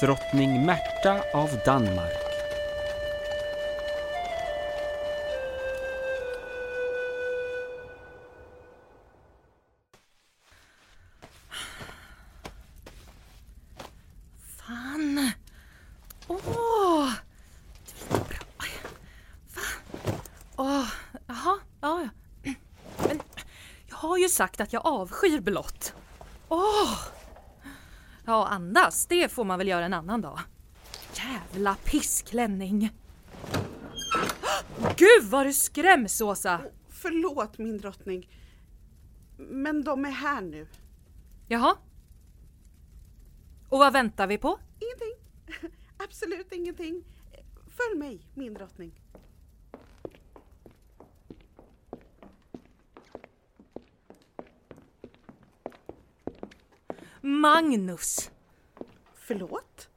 drottning Märta av Danmark. Fan! Åh! Det blir bra. Va? Åh, jaha, ja, ja. Mm. Men jag har ju sagt att jag avskyr blått. Åh! Ja, andas, det får man väl göra en annan dag. Jävla pissklänning. Gud vad du skräms, Åsa! Förlåt min drottning. Men de är här nu. Jaha? Och vad väntar vi på? Ingenting. Absolut ingenting. Följ mig min drottning. Magnus! Förlåt?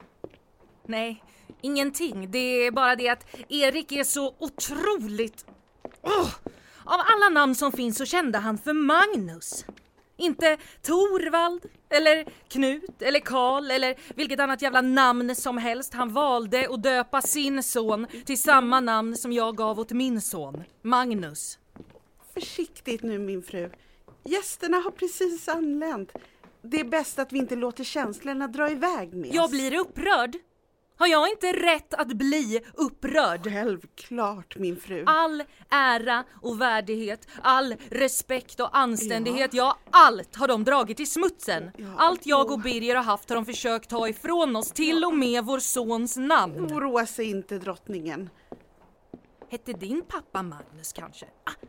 Nej, ingenting. Det är bara det att Erik är så otroligt... Åh! Av alla namn som finns så kände han för Magnus. Inte Torvald, eller Knut, eller Karl eller vilket annat jävla namn som helst. Han valde att döpa sin son till samma namn som jag gav åt min son, Magnus. Försiktigt nu min fru. Gästerna har precis anlänt. Det är bäst att vi inte låter känslorna dra iväg med Jag oss. blir upprörd. Har jag inte rätt att bli upprörd? Självklart min fru. All ära och värdighet, all respekt och anständighet, ja, allt har de dragit i smutsen. Ja, Allt jag och. Birger har haft har de försökt ta ifrån oss, till och med vår sons namn. Oroa sig inte drottningen. Hette din pappa Magnus kanske? Ah,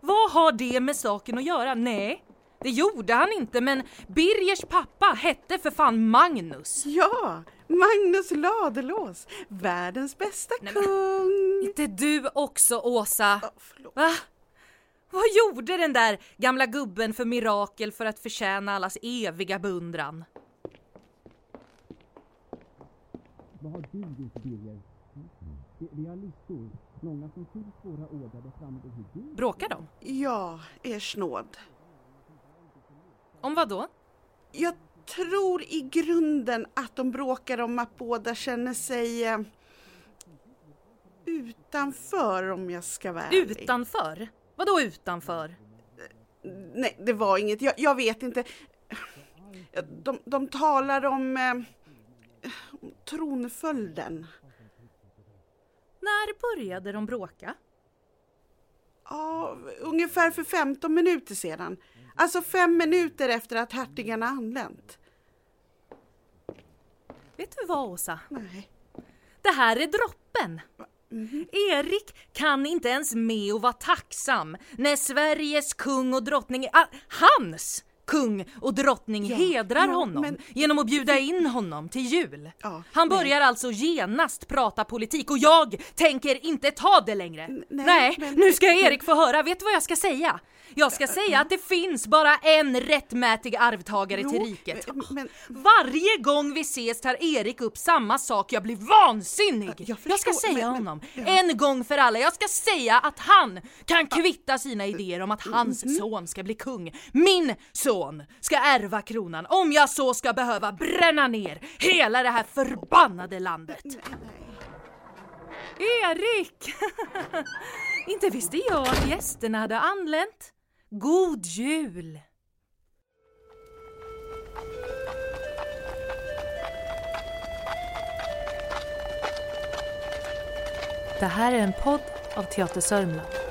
vad har det med saken att göra? Nej, det gjorde han inte, men Birgers pappa hette för fan Magnus. Ja, Magnus Ladulås, världens bästa Nej, men- kung. Inte du också, Åsa? Ja. Va? Vad gjorde den där gamla gubben för mirakel för att förtjäna allas eviga beundran? Vad har du gjort Birger? Vi, har listor, många som fyllt våra order där framme Bråkar de? Ja, er snåd. Om vad då? Jag tror i grunden att de bråkar om att båda känner sig eh, utanför om jag ska vara ärlig. Utanför? Vadå utanför? Nej, det var inget. Jag, jag vet inte. De, de talar om eh, tronföljden. När började de bråka? Ja, ungefär för 15 minuter sedan. Alltså fem minuter efter att hertigarna anlänt. Vet du vad Åsa? Nej. Det här är droppen! Erik kan inte ens med och vara tacksam när Sveriges kung och drottning, ah, hans kung och drottning Ja, hedrar ja, honom men- genom att bjuda in honom till jul. Ja, Han börjar alltså genast prata politik och jag tänker inte ta det längre. nej, nej men- nu ska Erik få höra. Vet du vad jag ska säga? Jag ska säga att det finns bara en rättmätig arvtagare till Jo, riket. men- men- Varje gång vi ses tar Erik upp samma sak. Jag blir vansinnig. Jag Jag, ska säga men- men- honom en gång för alla. Jag ska säga att han kan kvitta sina idéer om att Mm-hmm. hans son ska bli kung. Min son ska ärva kronan om jag så ska behöva bränna ner hela det här förbannade landet. Erik! Inte visste jag att gästerna hade anlänt. God jul! Det här är en podd av Teater Sörmland.